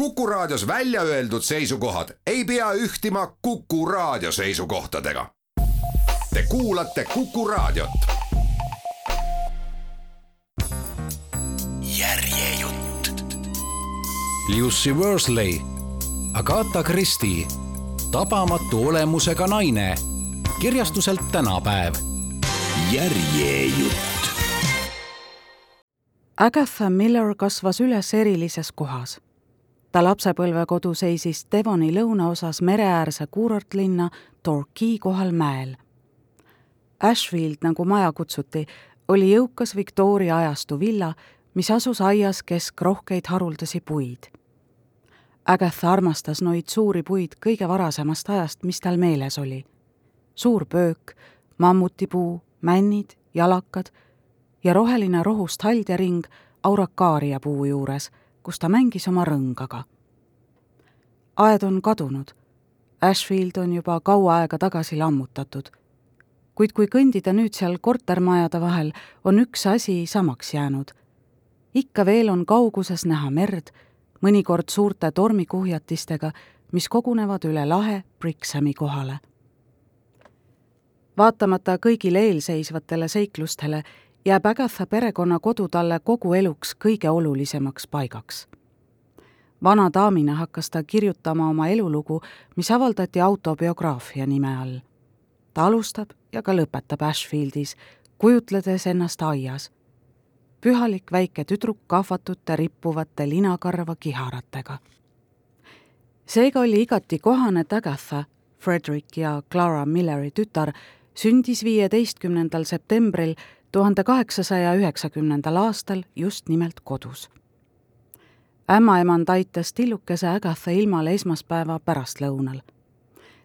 Kuku Raadios välja öeldud seisukohad ei pea ühtima Kuku Raadio seisukohtadega. Te kuulate Kuku Raadiot. järjejutt. Jussi Worsley, Agatha Christie, tabamatu olemusega naine, kirjastuselt tänapäev. järjejutt. Agatha Miller kasvas üles erilises kohas. Ta lapsepõlvekodu seisis Devoni lõunaosas mereäärse kuurortlinna Torquay kohal mäel. Ashfield, nagu maja kutsuti, oli jõukas Victoria ajastu villa, mis asus aias kesk rohkeid haruldasi puid. Agatha armastas noid suuri puid kõige varasemast ajast, mis tal meeles oli. suur pöök, mammutipuu, männid, jalakad ja roheline rohust haldjaring aurakaaria puu juures, kus ta mängis oma rõngaga. aed on kadunud. Ashfield on juba kaua aega tagasi lammutatud. kuid kui kõndida nüüd seal kortermajade vahel, on üks asi samaks jäänud. ikka veel on kauguses näha merd, mõnikord suurte tormikuhjatistega, mis kogunevad üle lahe Brixhami kohale vaatamata kõigile eelseisvatele seiklustele jääb Agatha perekonnakodu talle kogu eluks kõige olulisemaks paigaks. vana daamina hakkas ta kirjutama oma elulugu, mis avaldati autobiograafia nime all. ta alustab ja ka lõpetab Ashfieldis, kujutledes ennast aias. pühalik väike tüdruk kahvatute rippuvate linakarva kiharatega. seega oli igati kohane, et Agatha, Frederick ja Clara Milleri tütar, sündis viieteistkümnendal septembril tuhande kaheksasaja üheksakümnendal aastal just nimelt kodus. ämmaemand aitas tillukese Agatha ilmale esmaspäeva pärastlõunal.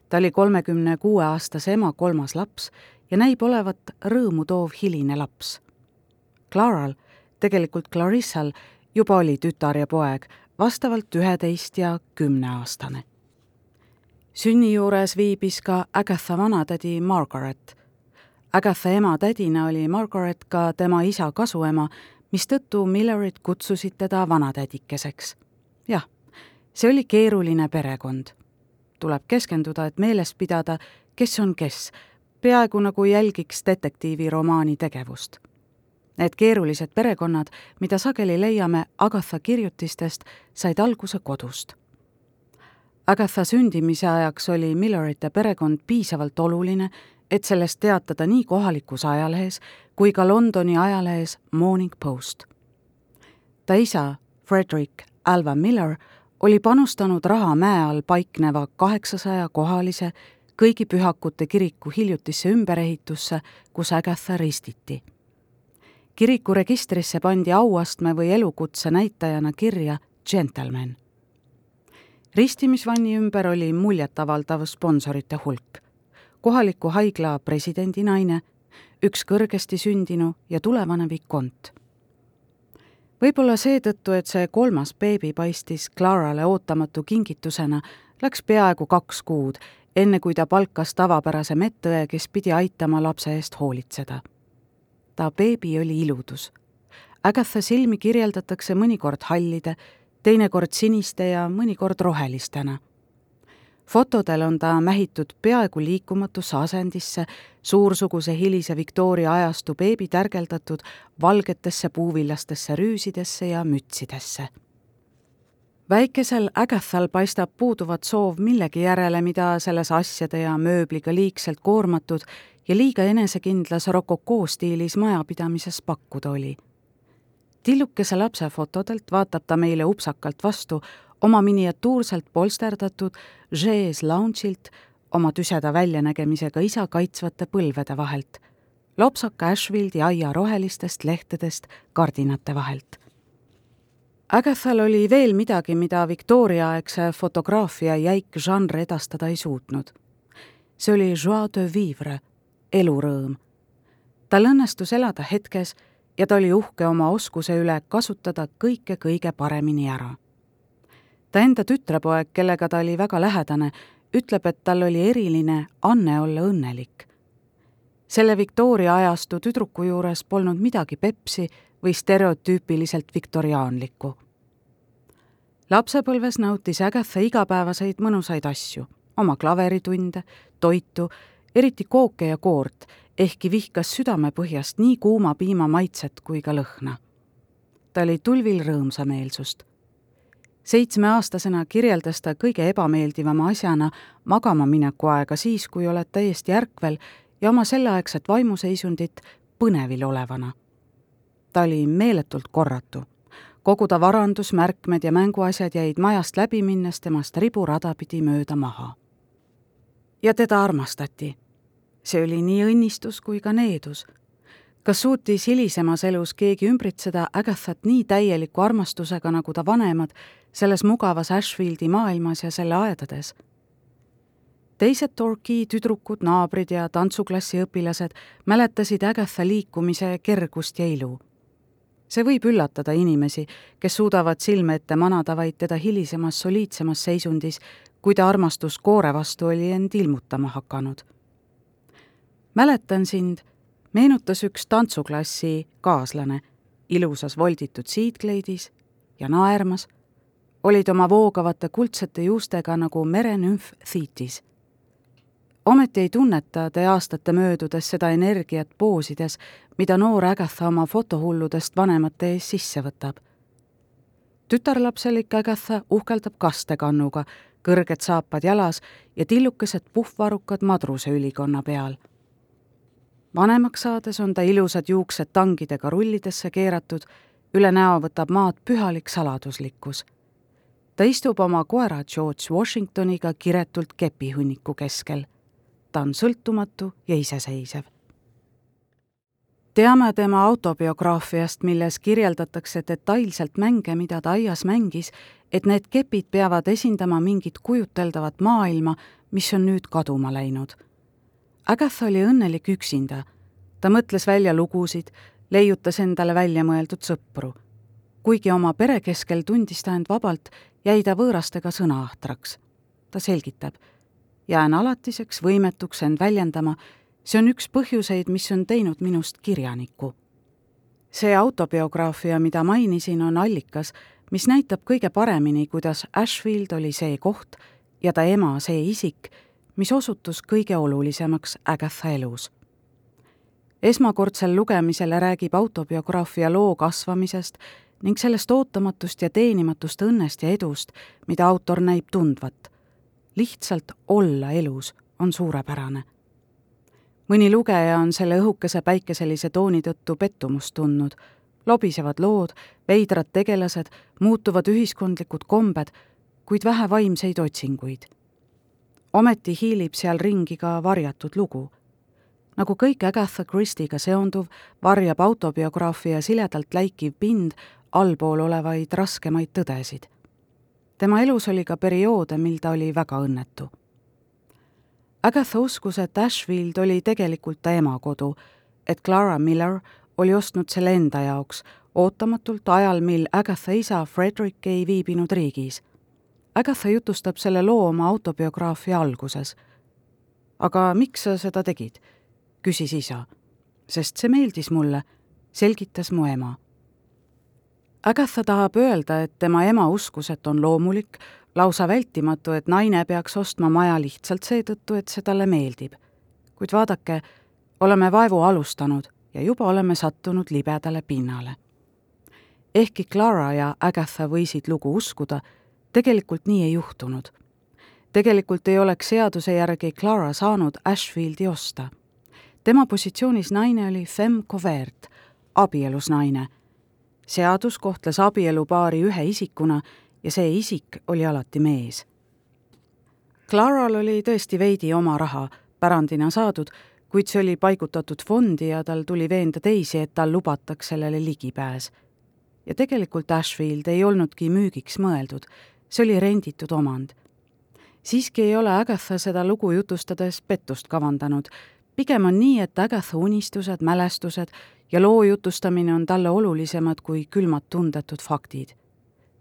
ta oli kolmekümne kuue aastase ema kolmas laps ja näib olevat rõõmu toov hiline laps. Claral, tegelikult Clarissal, juba oli tütar ja poeg, vastavalt üheteist ja kümneaastane sünni juures viibis ka Agatha vanatädi Margaret. Agatha ema-tädina oli Margaret ka tema isa kasuema, mistõttu Millerid kutsusid teda vanatädikeseks. jah, see oli keeruline perekond. tuleb keskenduda, et meeles pidada, kes on kes, peaaegu nagu jälgiks detektiiviromaani tegevust. Need keerulised perekonnad, mida sageli leiame Agatha kirjutistest, said alguse kodust Agatha sündimise ajaks oli Millerite perekond piisavalt oluline, et sellest teatada nii kohalikus ajalehes kui ka Londoni ajalehes Morning Post. ta isa, Frederick Alva Miller, oli panustanud raha mäe all paikneva kaheksasaja kohalise kõigi pühakute kiriku hiljutisse ümberehitusse, kus Agatha ristiti. kiriku registrisse pandi auastme või elukutse näitajana kirja Gentleman ristimisvanni ümber oli muljetavaldav sponsorite hulk. Kohaliku haigla presidendi naine, üks kõrgesti sündinu ja tulevane vikont. võib-olla seetõttu, et see kolmas beebi paistis Clarale ootamatu kingitusena, läks peaaegu kaks kuud, enne kui ta palkas tavapärase medõe, kes pidi aitama lapse eest hoolitseda. ta beebi oli iludus. Agatha silmi kirjeldatakse mõnikord hallide, teinekord siniste ja mõnikord rohelistena. Fotodel on ta mähitud peaaegu liikumatusse asendisse, suursuguse hilise Victoria ajastu beebi tärgeldatud valgetesse puuvillastesse rüüsidesse ja mütsidesse. Väikesel Agathal paistab puuduvat soov millegi järele, mida selles asjade ja mööbliga liigselt koormatud ja liiga enesekindlas rokokoo stiilis majapidamises pakkuda oli. Tillukese lapse fotodelt vaatab ta meile upsakalt vastu oma miniatuurselt polsterdatud Žees lounge'ilt oma tüseda väljanägemisega isa kaitsvate põlvede vahelt, lopsaka Ashfieldi aia rohelistest lehtedest kardinate vahelt. Agathal oli veel midagi, mida Victoria-aegse fotograafia jäik žanr edastada ei suutnud. see oli joie de vivre, elurõõm. tal õnnestus elada hetkes ja ta oli uhke oma oskuse üle kasutada kõike kõige paremini ära. Ta enda tütrepoeg, kellega ta oli väga lähedane, ütleb, et tal oli eriline anne olla õnnelik. selle Victoria ajastu tüdruku juures polnud midagi pepsi või stereotüüpiliselt viktoriaanlikku. lapsepõlves nautis Agatha igapäevaseid mõnusaid asju, oma klaveritunde, toitu, eriti kooke ja koort, ehkki vihkas südamepõhjast nii kuuma piima maitset kui ka lõhna. ta oli tulvil rõõmsameelsust. Seitsmeaastasena kirjeldas ta kõige ebameeldivama asjana magama mineku aega siis, kui oled täiesti ärkvel ja oma selleaegset vaimuseisundit põnevil olevana. ta oli meeletult korratu kogu ta varandus, märkmed ja mänguasjad jäid majast läbi minnes temast riburada pidi mööda maha. ja teda armastati. see oli nii õnnistus kui ka needus. Kas suutis hilisemas elus keegi ümbritseda Agathat nii täieliku armastusega, nagu ta vanemad, selles mugavas Ashfieldi maailmas ja selle aedades? teised Torquay tüdrukud, naabrid ja tantsuklassi õpilased mäletasid Agatha liikumise kergust ja ilu see võib üllatada inimesi, kes suudavad silme ette manada vaid teda hilisemas soliidsemas seisundis, kui ta armastus koore vastu oli end ilmutama hakanud. mäletan sind, meenutas üks tantsuklassi kaaslane, ilusas volditud siidkleidis ja naermas, olid oma voogavate kuldsete juustega nagu merenümf Theetis ometi ei tunneta te aastate möödudes seda energiat poosides, mida noor Agatha oma fotohulludest vanemate ees sisse võtab. tütarlapselik Agatha uhkeldab kastekannuga, kõrged saapad jalas ja tillukesed puhvarukad madruseülikonna peal. Vanemaks saades on ta ilusad juuksed tangidega rullidesse keeratud, üle näo võtab maad pühalik saladuslikkus. ta istub oma koera George Washingtoniga kiretult kepihunniku keskel ta on sõltumatu ja iseseisev. teame tema autobiograafiast, milles kirjeldatakse detailselt mänge, mida ta aias mängis, et need kepid peavad esindama mingit kujuteldavat maailma, mis on nüüd kaduma läinud. Agatha oli õnnelik üksinda. ta mõtles välja lugusid, leiutas endale väljamõeldud sõpru. kuigi oma pere keskel tundis ta end vabalt, jäi ta võõrastega sõnaahtraks. ta selgitab jään alatiseks võimetuks end väljendama, see on üks põhjuseid, mis on teinud minust kirjaniku. see autobiograafia, mida mainisin, on allikas, mis näitab kõige paremini, kuidas Ashfield oli see koht ja ta ema see isik, mis osutus kõige olulisemaks Agatha elus. esmakordsel lugemisel räägib autobiograafia loo kasvamisest ning sellest ootamatust ja teenimatust õnnest ja edust, mida autor näib tundvat lihtsalt olla elus on suurepärane. mõni lugeja on selle õhukese päikeselise tooni tõttu pettumust tundnud, lobisevad lood, veidrad tegelased, muutuvad ühiskondlikud kombed, kuid vähe vaimseid otsinguid. Ometi hiilib seal ringi ka varjatud lugu. nagu kõik Agatha Christie'ga seonduv, varjab autobiograafia siledalt läikiv pind allpool olevaid raskemaid tõdesid tema elus oli ka perioode, mil ta oli väga õnnetu. Agatha uskus, et Ashfield oli tegelikult ta ema kodu, et Clara Miller oli ostnud selle enda jaoks, ootamatult ajal, mil Agatha isa Frederick ei viibinud riigis. Agatha jutustab selle loo oma autobiograafia alguses. aga miks sa seda tegid? küsis isa. sest see meeldis mulle, selgitas mu ema Agatha tahab öelda, et tema ema uskus, et on loomulik, lausa vältimatu, et naine peaks ostma maja lihtsalt seetõttu, et see talle meeldib. kuid vaadake, oleme vaevu alustanud ja juba oleme sattunud libedale pinnale. ehkki Clara ja Agatha võisid lugu uskuda, tegelikult nii ei juhtunud. tegelikult ei oleks seaduse järgi Clara saanud Ashfieldi osta. tema positsioonis naine oli femme covert, abielus naine seadus kohtles abielupaari ühe isikuna ja see isik oli alati mees. Claral oli tõesti veidi oma raha pärandina saadud, kuid see oli paigutatud fondi ja tal tuli veenda teisi, et tal lubataks sellele ligipääs. ja tegelikult Ashfield ei olnudki müügiks mõeldud, see oli renditud omand. siiski ei ole Agatha seda lugu jutustades pettust kavandanud, pigem on nii, et Agatha unistused, mälestused ja loo jutustamine on talle olulisemad kui külmad tundetud faktid.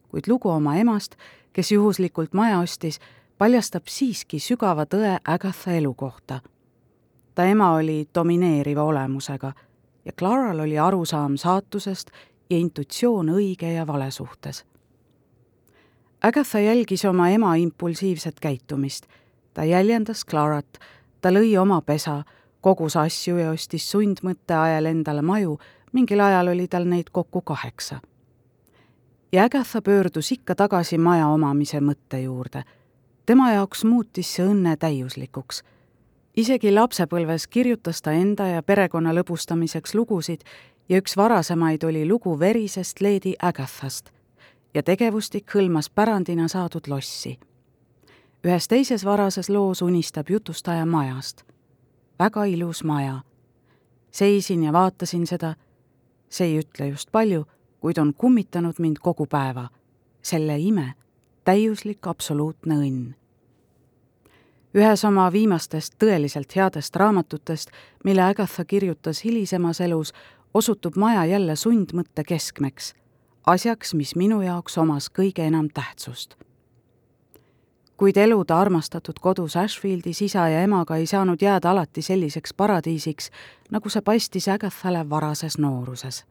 kuid lugu oma emast, kes juhuslikult maja ostis, paljastab siiski sügava tõe Agatha elu kohta. ta ema oli domineeriva olemusega ja Claral oli arusaam saatusest ja intuitsioon õige ja vale suhtes. Agatha jälgis oma ema impulsiivset käitumist. ta jäljendas Clarat, ta lõi oma pesa, kogus asju ja ostis sundmõtte ajal endale maju, mingil ajal oli tal neid kokku kaheksa. ja Agatha pöördus ikka tagasi maja omamise mõtte juurde. tema jaoks muutis see õnne täiuslikuks isegi lapsepõlves kirjutas ta enda ja perekonna lõbustamiseks lugusid ja üks varasemaid oli lugu verisest Lady Agathast ja tegevustik hõlmas pärandina saadud lossi. ühes teises varases loos unistab jutustaja majast. väga ilus maja. seisin ja vaatasin seda, see ei ütle just palju, kuid on kummitanud mind kogu päeva. selle ime, täiuslik absoluutne õnn ühes oma viimastest tõeliselt headest raamatutest, mille Agatha kirjutas hilisemas elus, osutub maja jälle sundmõtte keskmeks, asjaks, mis minu jaoks omas kõige enam tähtsust. kuid elu ta armastatud kodus Ashfieldis isa ja emaga ei saanud jääda alati selliseks paradiisiks, nagu see paistis Agathale varases nooruses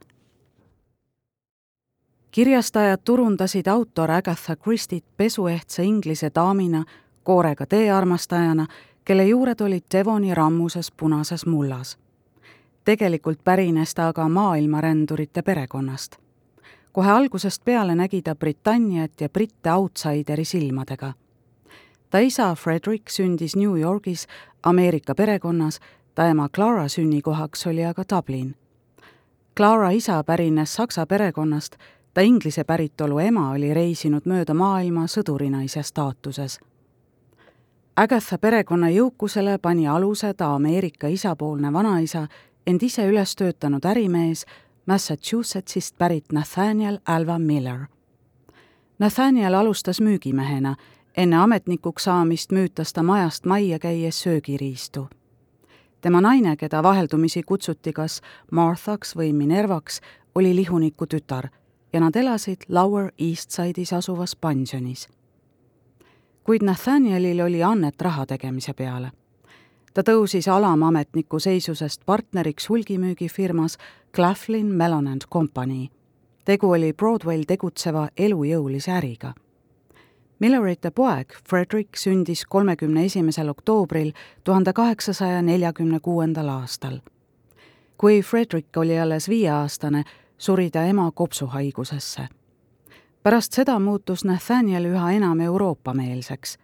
kirjastajad turundasid autor Agatha Christie't pesuehtsa inglise daamina koorega teearmastajana, kelle juured olid Devoni rammuses punases mullas. tegelikult pärines ta aga maailmarändurite perekonnast. Kohe algusest peale nägi ta Britanniat ja britte outsideri silmadega. ta isa Frederick sündis New Yorgis Ameerika perekonnas, ta ema Clara sünnikohaks oli aga Dublin. Clara isa pärines saksa perekonnast, ta inglise päritolu ema oli reisinud mööda maailma sõdurinaise staatuses Agatha perekonna jõukusele pani aluse ta Ameerika isapoolne vanaisa, end ise üles töötanud ärimees, Massachusettsist pärit Nathaniel Alva Miller. Nathaniel alustas müügimehena, enne ametnikuks saamist müütas ta majast majja käies söögiriistu. tema naine, keda vaheldumisi kutsuti kas Marthaks või Minervaks, oli lihuniku tütar ja nad elasid Lower East Side'is asuvas pensionis kuid Nathanielil oli annet raha tegemise peale. Ta tõusis alamametniku seisusest partneriks hulgimüügifirmas Claflin Mellon and Company. tegu oli Broadway'l tegutseva elujõulise äriga. Millerite poeg Frederick sündis kolmekümne esimesel oktoobril tuhande kaheksasaja neljakümne kuuendal aastal. kui Frederick oli alles viieaastane, suri ta ema kopsuhaigusesse pärast seda muutus Nathaniel üha enam Euroopa-meelseks.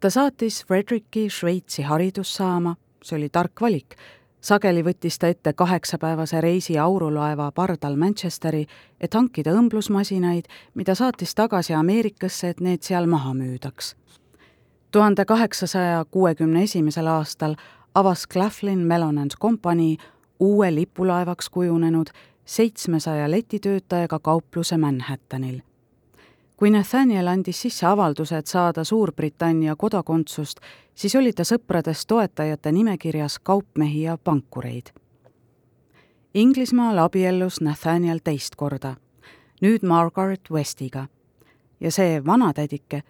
Ta saatis Fredericki Šveitsi haridust saama, see oli tark valik, sageli võttis ta ette kaheksapäevase reisi aurulaeva pardal Manchesteri, et hankida õmblusmasinaid, mida saatis tagasi Ameerikasse, et need seal maha müüdaks. tuhande kaheksasaja kuuekümne esimesel aastal avas Claflin Mellon and Company uue lipulaevaks kujunenud seitsmesaja letitöötajaga kaupluse Manhattanil kui Nathaniel andis sisse avalduse, et saada Suurbritannia kodakondsust, siis oli ta sõpradest toetajate nimekirjas kaupmehi ja pankureid. Inglismaal abiellus Nathaniel teist korda, nüüd Margaret Westiga. ja see vanatädike,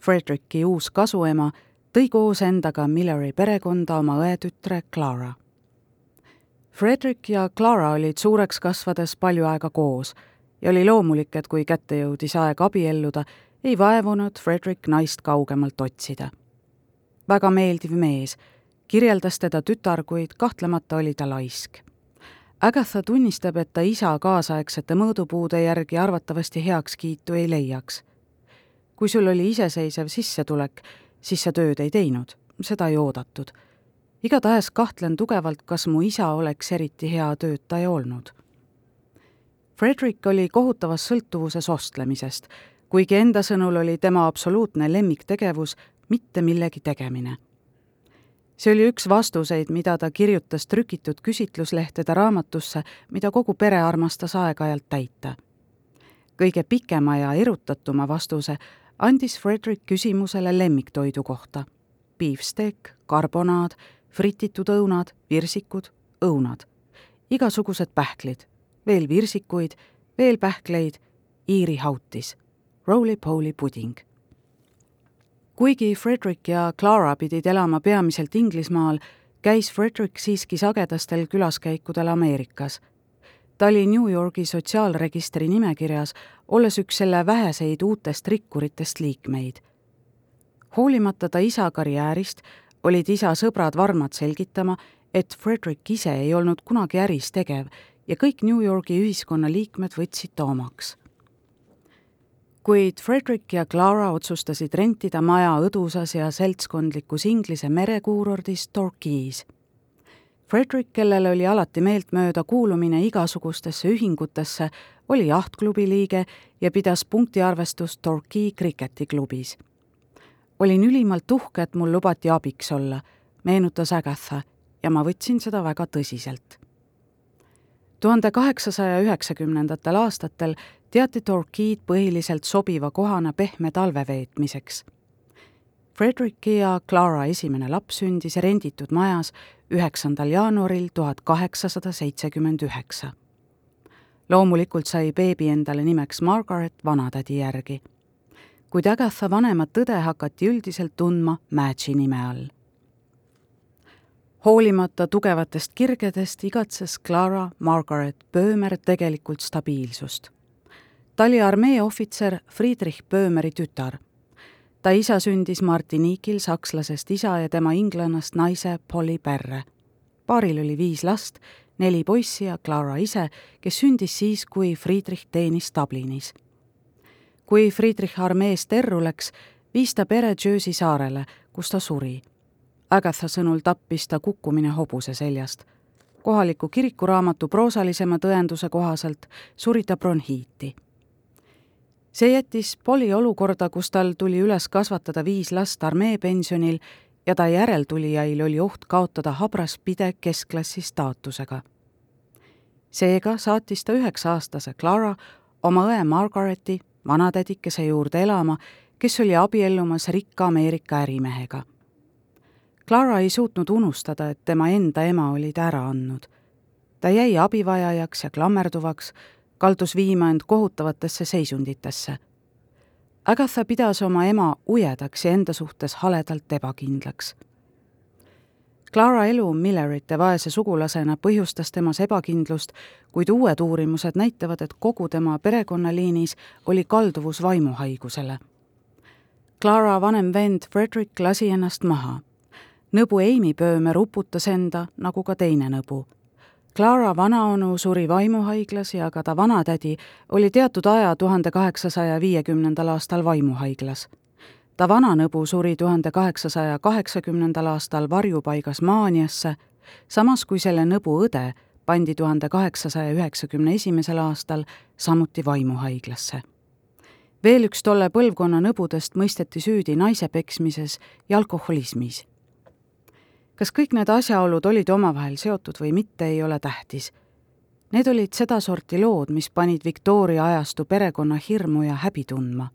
Fredericki uus kasuema, tõi koos endaga Milleri perekonda oma õetütre Clara. Frederick ja Clara olid suureks kasvades palju aega koos ja oli loomulik, et kui kätte jõudis aeg abielluda, ei vaevunud Frederick naist kaugemalt otsida. väga meeldiv mees, kirjeldas teda tütar, kuid kahtlemata oli ta laisk. Agatha tunnistab, et ta isa kaasaegsete mõõdupuude järgi arvatavasti heakskiitu ei leiaks. kui sul oli iseseisev sissetulek, siis sa tööd ei teinud, seda ei oodatud. igatahes kahtlen tugevalt, kas mu isa oleks eriti hea töötaja olnud Frederick oli kohutavas sõltuvuses ostlemisest, kuigi enda sõnul oli tema absoluutne lemmiktegevus mitte millegi tegemine. see oli üks vastuseid, mida ta kirjutas trükitud küsitluslehtede raamatusse, mida kogu pere armastas aeg-ajalt täita. kõige pikema ja erutatuma vastuse andis Frederick küsimusele lemmiktoidu kohta. beefsteak, karbonaad, frititud õunad, virsikud, õunad, igasugused pähklid veel virsikuid, veel pähkleid, Iiri hautis, roly-poly puding. kuigi Frederick ja Clara pidid elama peamiselt Inglismaal, käis Frederick siiski sagedastel külaskäikudel Ameerikas. ta oli New Yorgi sotsiaalregistri nimekirjas, olles üks selle väheseid uutest rikkuritest liikmeid. hoolimata ta isa karjäärist, olid isa sõbrad varmad selgitama, et Frederick ise ei olnud kunagi äris tegev ja kõik New Yorgi ühiskonna liikmed võtsid ta omaks. kuid Frederick ja Clara otsustasid rentida maja õdusas ja seltskondlikus Inglise merekuurordis Torquays Frederick, kellele oli alati meeltmööda kuulumine igasugustesse ühingutesse, oli jahtklubi liige ja pidas punktiarvestust Torquay kriketiklubis. olin ülimalt uhke, et mul lubati abiks olla, meenutas Agatha ja ma võtsin seda väga tõsiselt. Tuhande kaheksasaja üheksakümnendatel aastatel teati Torquay'd põhiliselt sobiva kohana pehme talve veetmiseks Fredericki ja Clara esimene laps sündis renditud majas üheksandal jaanuaril tuhat kaheksasada seitsekümmend üheksa. loomulikult sai beebi endale nimeks Margaret vanatädi järgi. kuid Agatha vanemat õde hakati üldiselt tundma Madge'i nime all. Hoolimata tugevatest kirgedest igatses Clara Margaret Böömer tegelikult stabiilsust. ta oli armee ohvitser Friedrich Böömeri tütar ta isa sündis Martiniikil sakslasest isa ja tema inglannast naise Polly Perre. paaril oli viis last, neli poissi ja Clara ise, kes sündis siis, kui Friedrich teenis Dublinis. kui Friedrich armeest erru läks, viis ta pere Jersey saarele, kus ta suri. Agatha sõnul tappis ta kukkumine hobuse seljast. kohaliku kirikuraamatu proosalisema tõenduse kohaselt suri ta bronhiiti see jättis Polly olukorda, kus tal tuli üles kasvatada viis last armeepensionil ja ta järeltulijail oli oht kaotada habras pide keskklassi staatusega. seega saatis ta üheksa-aastase Clara oma õe Margareti vanatädikese juurde elama, kes oli abiellumas rikka Ameerika ärimehega. Clara ei suutnud unustada, et tema enda ema oli ta ära andnud. ta jäi abivajajaks ja klammerduvaks, kaldus viima end kohutavatesse seisunditesse. Agatha pidas oma ema ujedaks ja enda suhtes haledalt ebakindlaks. Clara elu Millerite vaese sugulasena põhjustas temas ebakindlust, kuid uued uurimused näitavad, et kogu tema perekonnaliinis oli kalduvus vaimuhaigusele. Clara vanem vend Frederick lasi ennast maha. Nõbu Amy Pöömer uputas enda, nagu ka teine nõbu Clara vanaonu suri vaimuhaiglas ja ka ta vanatädi oli teatud aja tuhande kaheksasaja viiekümnendal aastal vaimuhaiglas. ta vananõbu suri tuhande kaheksasaja kaheksakümnendal aastal varjupaigas Maaniasse, samas kui selle nõbu õde pandi tuhande kaheksasaja üheksakümne esimesel aastal samuti vaimuhaiglasse. veel üks tolle põlvkonna nõbudest mõisteti süüdi naise peksmises ja alkoholismis kas kõik need asjaolud olid omavahel seotud või mitte, ei ole tähtis. Need olid sedasorti lood, mis panid Victoria ajastu perekonna hirmu ja häbi tundma.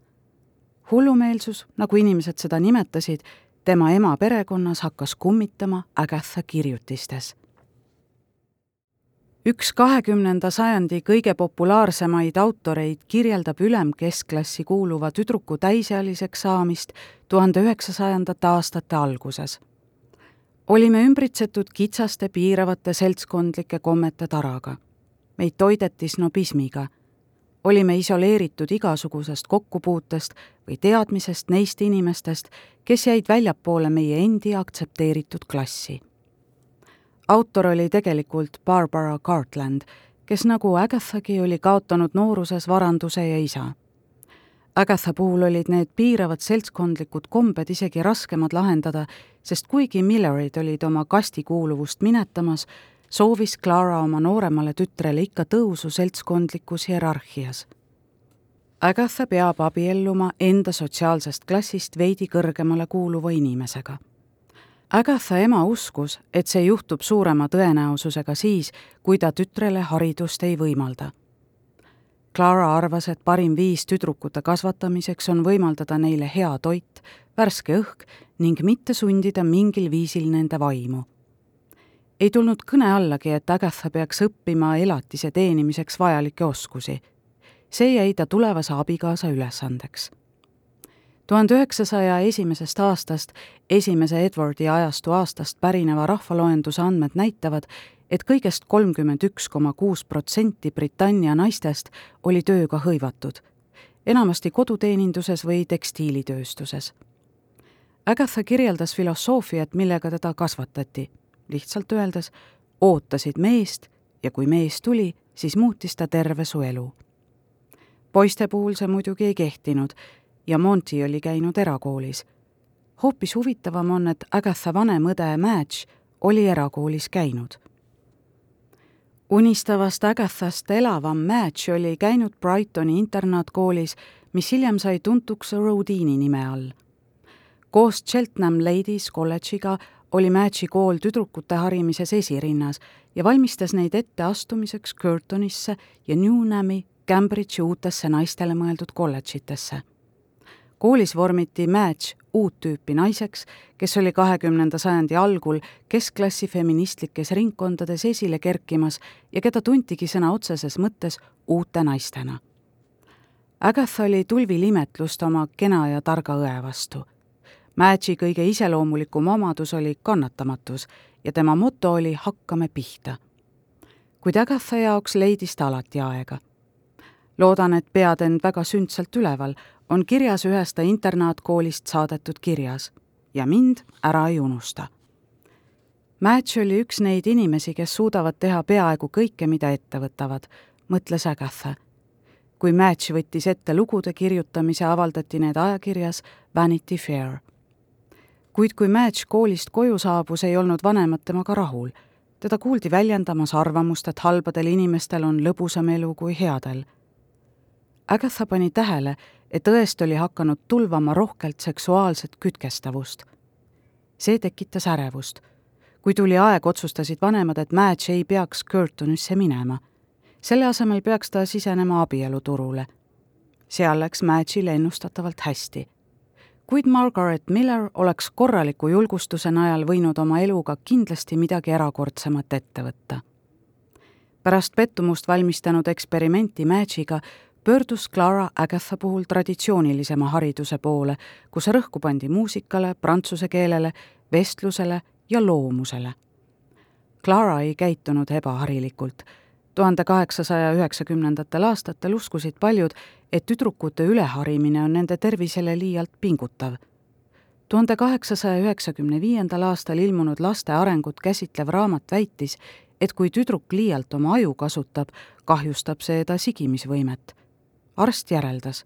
hullumeelsus, nagu inimesed seda nimetasid, tema ema perekonnas hakkas kummitama Agatha kirjutistes. üks kahekümnenda sajandi kõige populaarsemaid autoreid kirjeldab ülemkeskklassi kuuluva tüdruku täisealiseks saamist tuhande üheksasajandate aastate alguses olime ümbritsetud kitsaste piiravate seltskondlike kommete taraga. meid toideti snobismiga. olime isoleeritud igasugusest kokkupuutest või teadmisest neist inimestest, kes jäid väljapoole meie endi aktsepteeritud klassi. autor oli tegelikult Barbara Cartland, kes nagu Agathagi oli kaotanud nooruses varanduse ja isa Agatha puhul olid need piiravad seltskondlikud kombed isegi raskemad lahendada, sest kuigi Millerid olid oma kastikuuluvust minetamas, soovis Clara oma nooremale tütrele ikka tõusu seltskondlikus hierarhias. Agatha peab abielluma enda sotsiaalsest klassist veidi kõrgemale kuuluva inimesega. Agatha ema uskus, et see juhtub suurema tõenäosusega siis, kui ta tütrele haridust ei võimalda Clara arvas, et parim viis tüdrukute kasvatamiseks on võimaldada neile hea toit, värske õhk ning mitte sundida mingil viisil nende vaimu. ei tulnud kõne allagi, et Agatha peaks õppima elatise teenimiseks vajalikke oskusi. see jäi ta tulevase abikaasa ülesandeks. tuhande üheksasaja esimesest aastast, esimese Edwardi ajastu aastast pärineva rahvaloenduse andmed näitavad, et kõigest kolmkümmend üks koma kuus protsenti Britannia naistest oli tööga hõivatud, enamasti koduteeninduses või tekstiilitööstuses. Agatha kirjeldas filosoofiat, millega teda kasvatati. lihtsalt öeldes, ootasid meest ja kui mees tuli, siis muutis ta terve su elu. poiste puhul see muidugi ei kehtinud ja Monty oli käinud erakoolis. hoopis huvitavam on, et Agatha vanem õde Madge oli erakoolis käinud. Unistavast Agathast elavam Madge oli käinud Brightoni internaatkoolis, mis hiljem sai tuntuks Rodini nime all. koos Cheltenham Ladies kolledžiga oli Madge'i kool tüdrukute harimises esirinnas ja valmistas neid ette astumiseks Curtonisse ja Newnhami, Cambridge'i uutesse naistele mõeldud kolledžitesse koolis vormiti Madge uut tüüpi naiseks, kes oli kahekümnenda sajandi algul keskklassi feministlikes ringkondades esile kerkimas ja keda tuntigi sõna otseses mõttes uute naistena. Agatha oli tulvil imetlust oma kena ja targa õe vastu. Madge'i kõige iseloomulikum omadus oli kannatamatus ja tema moto oli hakkame pihta. kuid Agatha jaoks leidis ta alati aega. loodan, et pead end väga sündsalt üleval, on kirjas ühes ta internaatkoolist saadetud kirjas ja mind ära ei unusta. Madge oli üks neid inimesi, kes suudavad teha peaaegu kõike, mida ette võtavad, mõtles Agatha. kui Madge võttis ette lugude kirjutamise, avaldati need ajakirjas Vanity Fair. kuid kui Madge koolist koju saabus, ei olnud vanemad temaga rahul. teda kuuldi väljendamas arvamust, et halbadel inimestel on lõbusam elu kui headel. Agatha pani tähele, et õest oli hakanud tulvama rohkelt seksuaalset kütkestavust. see tekitas ärevust. kui tuli aeg, otsustasid vanemad, et Madge ei peaks Curtonisse minema. selle asemel peaks ta sisenema abieluturule. seal läks Madge'il ennustatavalt hästi. kuid Margaret Miller oleks korraliku julgustuse najal võinud oma eluga kindlasti midagi erakordsemat ette võtta pärast pettumust valmistanud eksperimenti Madge'iga pöördus Clara Agatha puhul traditsioonilisema hariduse poole, kus rõhku pandi muusikale, prantsuse keelele, vestlusele ja loomusele. Clara ei käitunud ebaharilikult. tuhande kaheksasaja üheksakümnendatel aastatel uskusid paljud, et tüdrukute üleharimine on nende tervisele liialt pingutav. tuhande kaheksasaja üheksakümne viiendal aastal ilmunud laste arengut käsitlev raamat väitis, et kui tüdruk liialt oma aju kasutab, kahjustab see ta sigimisvõimet arst järeldas,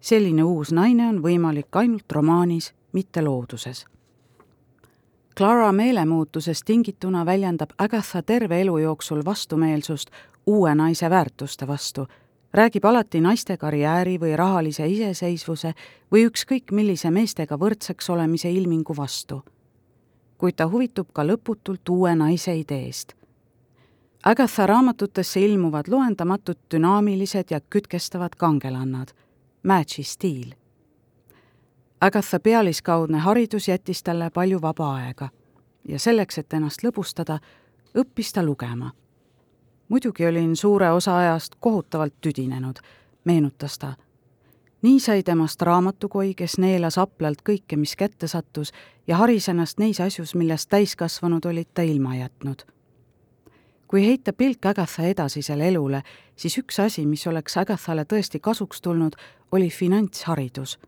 selline uus naine on võimalik ainult romaanis, mitte looduses. Clara meelemuutusest tingituna väljendab Agatha terve elu jooksul vastumeelsust uue naise väärtuste vastu, räägib alati naiste karjääri või rahalise iseseisvuse või ükskõik millise meestega võrdseks olemise ilmingu vastu. kuid ta huvitub ka lõputult uue naise ideest Agatha raamatutesse ilmuvad loendamatud dünaamilised ja kütkestavad kangelannad, Madge'i stiil. Agatha pealiskaudne haridus jättis talle palju vaba aega ja selleks, et ennast lõbustada, õppis ta lugema. muidugi olin suure osa ajast kohutavalt tüdinenud, meenutas ta. nii sai temast raamatukoi, kes neelas haplalt kõike, mis kätte sattus ja haris ennast neis asjus, millest täiskasvanud olid ta ilma jätnud kui heita pilk Agatha edasisele elule, siis üks asi, mis oleks Agathale tõesti kasuks tulnud, oli finantsharidus.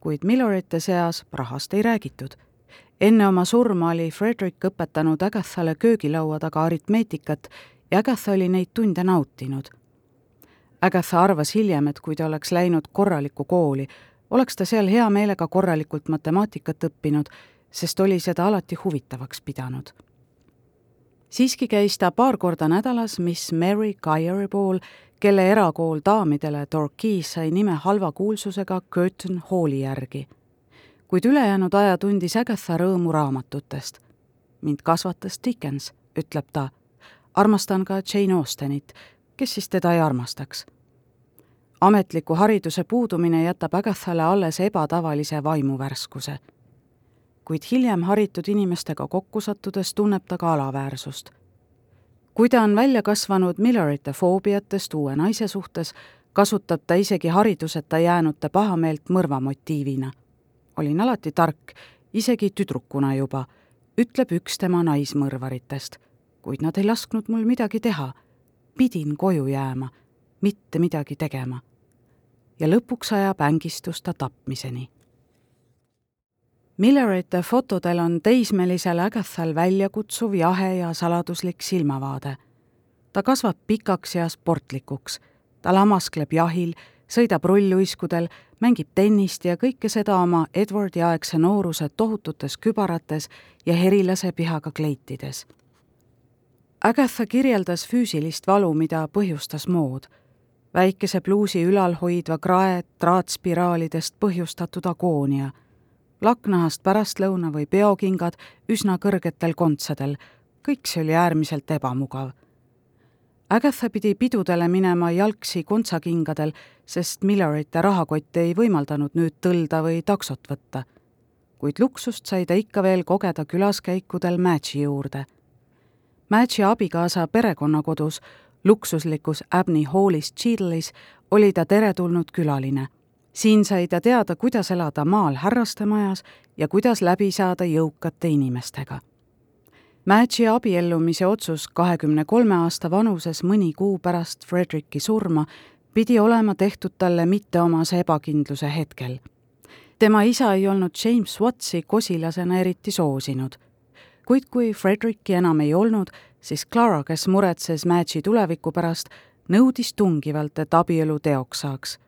kuid Millerite seas rahast ei räägitud. enne oma surma oli Frederick õpetanud Agathale köögilaua taga aritmeetikat ja Agatha oli neid tunde nautinud. Agatha arvas hiljem, et kui ta oleks läinud korralikku kooli, oleks ta seal hea meelega korralikult matemaatikat õppinud, sest oli seda alati huvitavaks pidanud siiski käis ta paar korda nädalas Miss Mary Gyeri pool, kelle erakool daamidele Torquay sai nime halva kuulsusega Curtain Halli järgi. kuid ülejäänud aja tundis Agatha rõõmu raamatutest. mind kasvatas Dickens, ütleb ta. armastan ka Jane Austenit, kes siis teda ei armastaks ametliku hariduse puudumine jätab Agathale alles ebatavalise vaimuvärskuse kuid hiljem haritud inimestega kokku sattudes tunneb ta ka alaväärsust. kui ta on välja kasvanud Millerite foobiatest uue naise suhtes, kasutab ta isegi hariduseta jäänute pahameelt mõrvamotiivina. olin alati tark, isegi tüdrukuna juba, ütleb üks tema naismõrvaritest, kuid nad ei lasknud mul midagi teha. pidin koju jääma, mitte midagi tegema. ja lõpuks ajab ängistus ta tapmiseni Millerite fotodel on teismelisel Agathal väljakutsuv jahe ja saladuslik silmavaade. ta kasvab pikaks ja sportlikuks, ta lamaskleb jahil, sõidab rulluiskudel, mängib tennist ja kõike seda oma Edwardi aegse nooruse tohututes kübarates ja herilase pihaga kleitides. Agatha kirjeldas füüsilist valu, mida põhjustas mood. väikese pluusi ülal hoidva krae traatspiraalidest põhjustatud agoonia laknahast pärastlõuna või peokingad üsna kõrgetel kontsadel, kõik see oli äärmiselt ebamugav. Agatha pidi pidudele minema jalgsi kontsakingadel, sest Millerite rahakott ei võimaldanud nüüd tõlda või taksot võtta. kuid luksust sai ta ikka veel kogeda külaskäikudel Matchi juurde. Matchi abikaasa perekonnakodus, luksuslikus Abney Hallis Cheadle'is oli ta teretulnud külaline siin sai ta teada, kuidas elada maal härrastemajas ja kuidas läbi saada jõukate inimestega. Madge'i abiellumise otsus kahekümne kolme aasta vanuses mõni kuu pärast Fredericki surma pidi olema tehtud talle mitteomase ebakindluse hetkel. tema isa ei olnud James Wattsi kosilasena eriti soosinud. kuid kui Fredericki enam ei olnud, siis Clara, kes muretses Madge'i tuleviku pärast, nõudis tungivalt, et abielu teoks saaks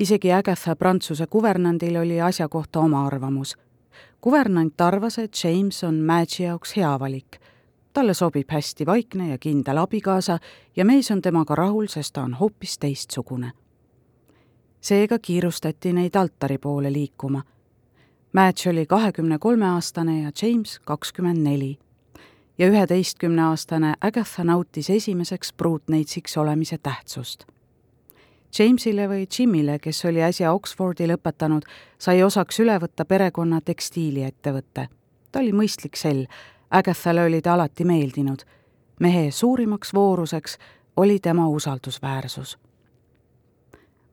isegi Agatha Prantsuse kuvernandil oli asja kohta oma arvamus. kuvernant arvas, et James on Madge'i jaoks hea valik. talle sobib hästi vaikne ja kindel abikaasa ja mees on temaga rahul, sest ta on hoopis teistsugune. seega kiirustati neid altari poole liikuma. Madge oli kahekümne kolme aastane ja James kakskümmend neli ja üheteistkümneaastane Agatha nautis esimeseks pruutneitsiks olemise tähtsust Jamesile või Jimile, kes oli äsja Oxfordi lõpetanud, sai osaks üle võtta perekonna tekstiiliettevõte. ta oli mõistlik sell, Agathale oli ta alati meeldinud. mehe suurimaks vooruseks oli tema usaldusväärsus.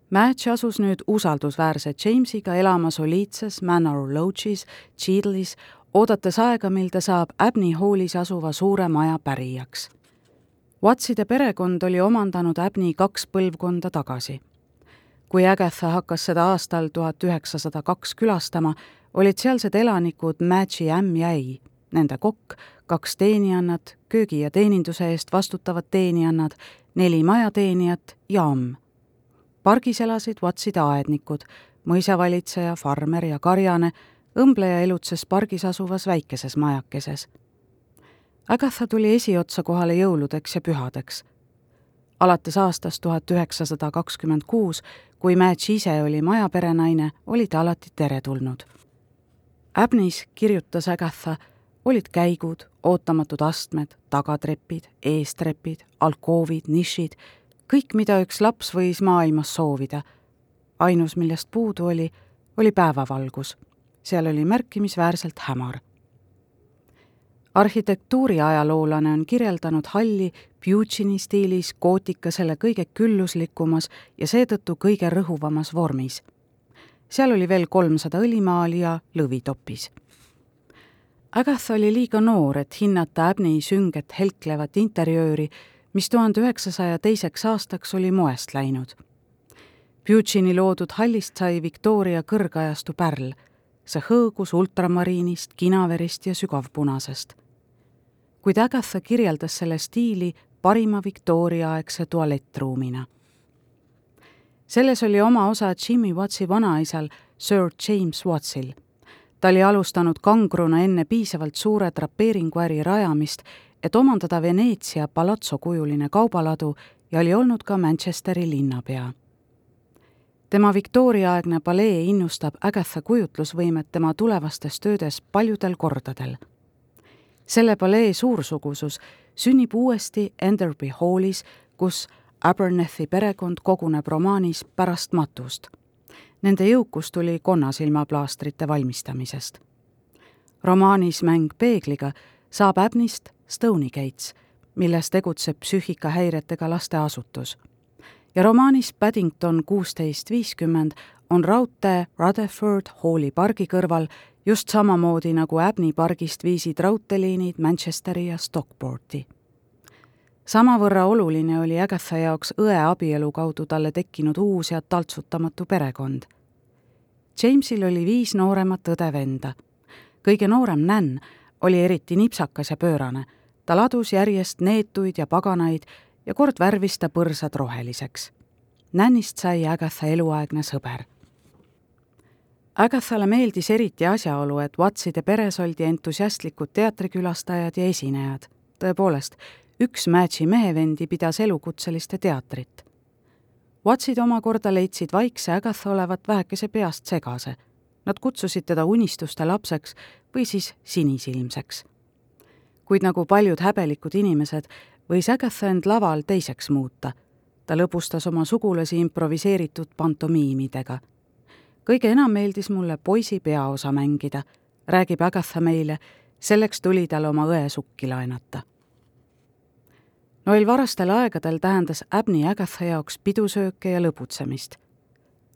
Madge asus nüüd usaldusväärse Jamesiga elama soliidses Manor Lodge'is, Cheadle'is, oodates aega, mil ta saab Abney Hallis asuva suure maja pärijaks Watside perekond oli omandanud Abney kaks põlvkonda tagasi. kui Agatha hakkas seda aastal tuhat üheksasada kaks külastama, olid sealsed elanikud Madge'i ämm ja ei, nende kokk, kaks teenijannat, köögi ja teeninduse eest vastutavad teenijannad, neli majateenijat ja amm. pargis elasid Watside aednikud, mõisavalitseja, farmer ja karjane, õmbleja elutses pargis asuvas väikeses majakeses Agatha tuli esiotsa kohale jõuludeks ja pühadeks. alates aastast tuhat üheksasada kakskümmend kuus, kui Madge ise oli majaperenaine, oli ta alati teretulnud. Abnis, kirjutas Agatha, olid käigud, ootamatud astmed, tagatrepid, eestrepid, alkoovid, nišid, kõik, mida üks laps võis maailmas soovida. ainus, millest puudu oli, oli päevavalgus. seal oli märkimisväärselt hämar arhitektuuriajaloolane on kirjeldanud halli Puccini stiilis gootika selle kõige külluslikumas ja seetõttu kõige rõhuvamas vormis. seal oli veel kolmsada õlimaali ja lõvitopis. Agatha oli liiga noor, et hinnata Abney sünget helklevat interjööri, mis tuhande üheksasaja teiseks aastaks oli moest läinud. Puccini loodud hallist sai Victoria kõrgajastu pärl see hõõgus ultramariinist, kinaverist ja sügavpunasest kuid Agatha kirjeldas selle stiili parima Victoria-aegse tualettruumina. selles oli oma osa Jimmy Wattsi vanaisal, Sir James Wattsil. ta oli alustanud kangruna enne piisavalt suure drapeeringuäri rajamist, et omandada Veneetsia palatsokujuline kaubaladu ja oli olnud ka Manchesteri linnapea tema Victoria-aegne palee innustab Agatha kujutlusvõimet tema tulevastes töödes paljudel kordadel selle palee suursugusus sünnib uuesti Enderby Hallis, kus Abernethi perekond koguneb romaanis Pärast matust. Nende jõukus tuli konnasilmaplaastrite valmistamisest. romaanis Mäng peegliga saab Abnist Stoney Gates, milles tegutseb psüühikahäiretega lasteasutus. ja romaanis Paddington kuusteist viiskümmend on raudtee Rutherford Halli pargi kõrval just samamoodi nagu Abney pargist viisid raudteeliinid Manchesteri ja Stockporti. samavõrra oluline oli Agatha jaoks õe abielu kaudu talle tekkinud uus ja taltsutamatu perekond. Jamesil oli viis nooremat õde-venda. kõige noorem Nan oli eriti nipsakas ja pöörane. ta ladus järjest neetuid ja paganaid ja kord värvis ta põrsad roheliseks. Nannist sai Agatha eluaegne sõber Agathale meeldis eriti asjaolu, et Watside peres oldi entusiastlikud teatrikülastajad ja esinejad. tõepoolest, üks Madge'i mehevendi pidas elukutseliste teatrit. Watsid omakorda leidsid vaikse Agatha olevat vähekese peast segase. Nad kutsusid teda unistuste lapseks või siis sinisilmseks. kuid nagu paljud häbelikud inimesed, võis Agatha end laval teiseks muuta. ta lõbustas oma sugulasi improviseeritud pantomiimidega kõige enam meeldis mulle poisi peaosa mängida, räägib Agatha meile, selleks tuli tal oma õe sukki laenata. Noel varastel aegadel tähendas Abni Agatha jaoks pidusööke ja lõbutsemist.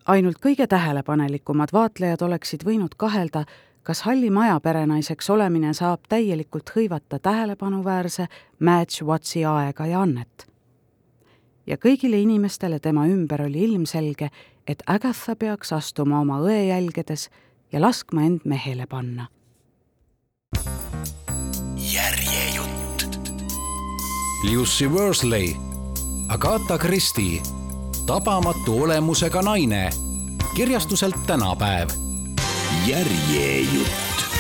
ainult kõige tähelepanelikumad vaatlejad oleksid võinud kahelda, kas halli maja perenaiseks olemine saab täielikult hõivata tähelepanuväärse Madge Watsi aega ja annet. ja kõigile inimestele tema ümber oli ilmselge, et Agatha peaks astuma oma õe jälgedes ja laskma end mehele panna. järjejutt. Lucy Worsley, Agatha Christie, tabamatu olemusega naine, kirjastuselt tänapäev. järjejutt